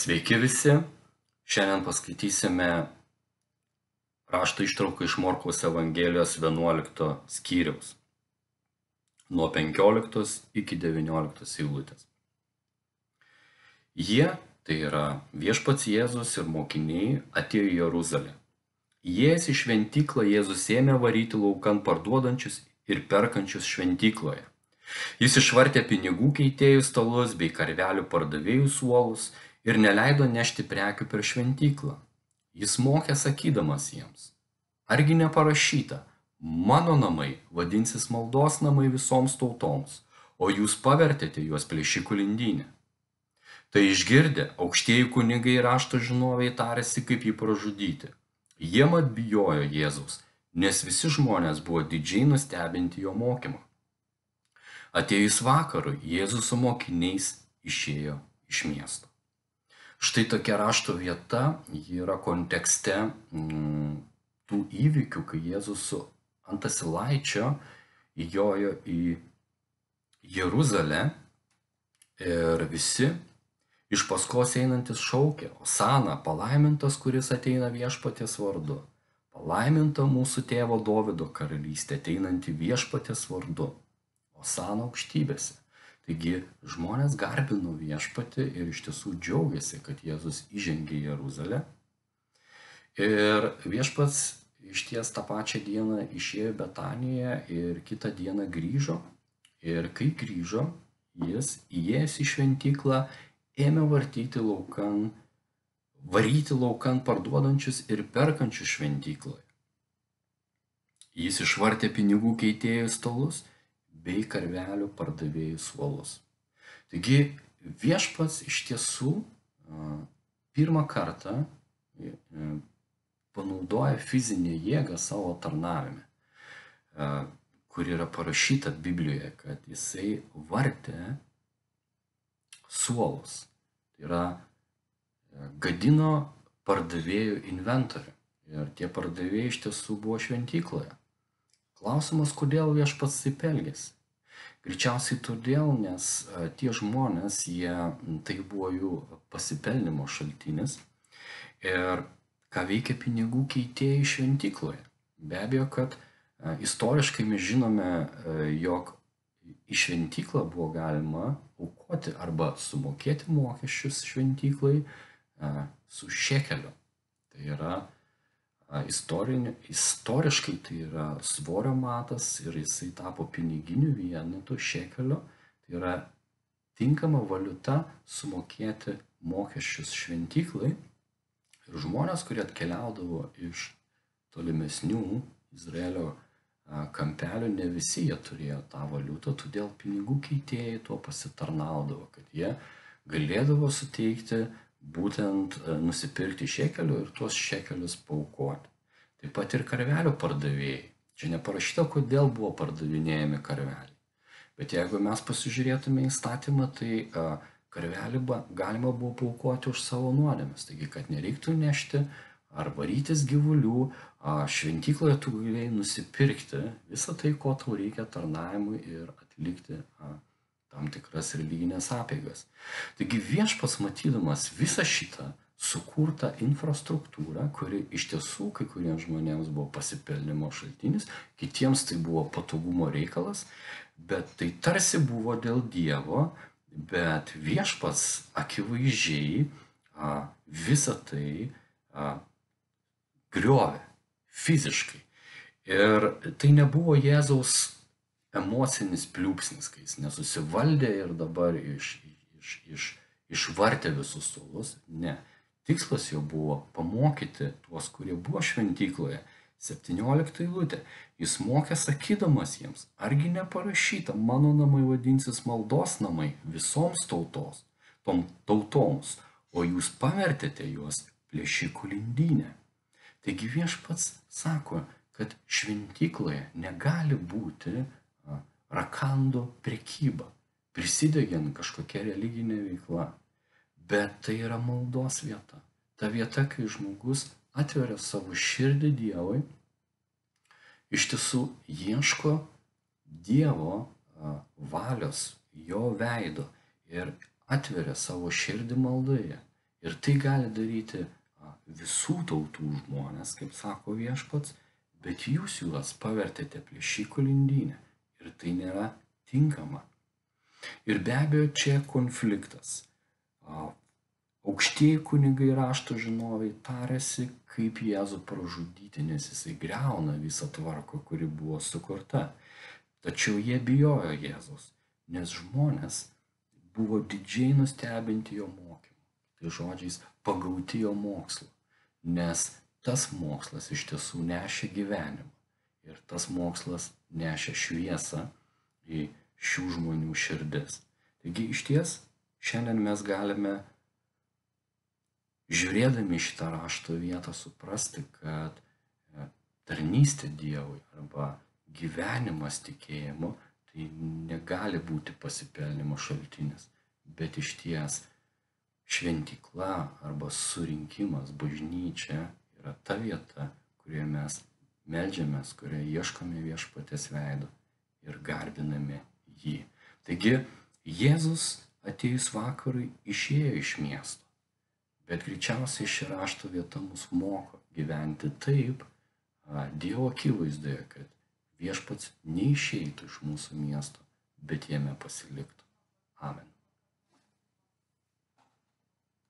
Sveiki visi. Šiandien paskaitysime rašto ištrauką iš Morkaus Evangelijos 11 skyriaus. Nuo 15 iki 19 eilutės. Jie, tai yra viešpats Jėzus ir mokiniai, atėjo į Jeruzalę. Įėjęs į šventyklą Jėzus ėmė varyti laukan parduodančius ir perkančius šventykloje. Jis išvartė pinigų keitėjų stalus bei karvelių pardavėjų suolus ir neleido nešti prekių per šventyklą. Jis mokė sakydamas jiems, argi neparašyta, mano namai vadinsis maldos namai visoms tautoms, o jūs pavertėte juos plėšikų lindynę. Tai išgirdę, aukštieji kunigai rašto žinoviai tarėsi, kaip jį pražudyti. Jie mat bijojo Jėzaus, nes visi žmonės buvo didžiai nustebinti jo mokymą. Atėjus vakarui, Jėzus su mokiniais išėjo iš miesto. Štai tokia rašto vieta, yra kontekste mm, tų įvykių, kai Jėzus su Antasilaičio įjojo į Jeruzalę ir visi iš paskos einantis šaukė, Osana, palaimintas, kuris ateina viešpatės vardu, palaiminta mūsų tėvo Dovido karalystė, ateinanti viešpatės vardu, Osana aukštybėse. Taigi žmonės garbino viešpatį ir iš tiesų džiaugiasi, kad Jėzus įžengė į Jeruzalę. Ir viešpats iš ties tą pačią dieną išėjo Betanijoje ir kitą dieną grįžo. Ir kai grįžo, jis įėjęs į šventyklą ėmė vartyti laukan, varyti laukan parduodančius ir perkančius šventykloje. Jis išvartė pinigų keitėjų stalus bei karvelių pardavėjų suolus. Taigi viešpats iš tiesų pirmą kartą panaudoja fizinę jėgą savo tarnavime, kur yra parašyta Biblijoje, kad jisai vartė suolus. Tai yra gadino pardavėjų inventorių. Ir tie pardavėjai iš tiesų buvo šventykloje. Klausimas, kodėl viešpats taip elgėsi? Greičiausiai todėl, nes tie žmonės, jie, tai buvo jų pasipelnimo šaltinis. Ir ką veikia pinigų keitėjai šventykloje? Be abejo, kad istoriškai mes žinome, jog į šventyklą buvo galima aukoti arba sumokėti mokesčius šventyklai su šekeliu. Tai yra Istorinė, istoriškai tai yra svorio matas ir jisai tapo piniginiu vienetu šekelio, tai yra tinkama valiuta sumokėti mokesčius šventyklai. Ir žmonės, kurie atkeliaudavo iš tolimesnių Izraelio kampelių, ne visi jie turėjo tą valiutą, todėl pinigų keitėjai tuo pasitarnaudavo, kad jie galėdavo suteikti būtent e, nusipirkti šekelių ir tuos šekelius paukoti. Taip pat ir karvelių pardavėjai. Čia neparašyta, kodėl buvo pardavinėjami karveliai. Bet jeigu mes pasižiūrėtume į statymą, tai a, karvelį galima buvo paukoti už savo nuodėmes. Taigi, kad nereiktų nešti ar varytis gyvulių, šventykloje tu galėjai nusipirkti visą tai, ko tau reikia tarnavimui ir atlikti tam tikras religinės apėgas. Taigi viešpas matydamas visą šitą sukurtą infrastruktūrą, kuri iš tiesų kai kuriems žmonėms buvo pasipelnimo šaltinis, kitiems tai buvo patogumo reikalas, bet tai tarsi buvo dėl Dievo, bet viešpas akivaizdžiai a, visą tai a, griovė fiziškai. Ir tai nebuvo Jėzaus emocinis pliūpsnis, kai jis nesusivaldė ir dabar iš, iš, iš, išvartė visus suolus. Ne. Tikslas jo buvo pamokyti tuos, kurie buvo šventykloje. 17 eilutė. Jis mokė sakydamas jiems, argi neparašyta, mano namai vadinsis maldos namai visoms tautos, tom tautoms, o jūs pavertėte juos plėšikų lindynę. Taigi viešpats sako, kad šventykloje negali būti rakando prekyba, prisidegiant kažkokia religinė veikla. Bet tai yra maldos vieta. Ta vieta, kai žmogus atveria savo širdį Dievui, iš tiesų ieško Dievo valios, jo veido ir atveria savo širdį maldoje. Ir tai gali daryti visų tautų žmonės, kaip sako viešpats, bet jūs juos pavertėte plėšikų lindynę ir tai nėra tinkama. Ir be abejo, čia konfliktas. Aukštieji kunigai rašto žinovai tarėsi, kaip Jėzų pražudyti, nes jisai greuna visą tvarką, kuri buvo sukurta. Tačiau jie bijojo Jėzus, nes žmonės buvo didžiai nustebinti jo mokymu. Tai žodžiais pagauti jo mokslu, nes tas mokslas iš tiesų nešė gyvenimą. Ir tas mokslas nešė šviesą į šių žmonių širdis. Taigi iš ties šiandien mes galime, žiūrėdami šitą rašto vietą, suprasti, kad e, tarnystė Dievui arba gyvenimas tikėjimu tai negali būti pasipelnimo šaltinis, bet iš ties šventykla arba surinkimas, bažnyčia yra ta vieta, kurioje mes melžiamės, kurioje ieškome viešpatės veido ir garbiname jį. Taigi Jėzus atėjus vakarui išėjo iš miesto, bet greičiausiai ši rašto vieta mus moko gyventi taip, Dievo akivaizdoje, kad viešpats neišeitų iš mūsų miesto, bet jame pasiliktų. Amen.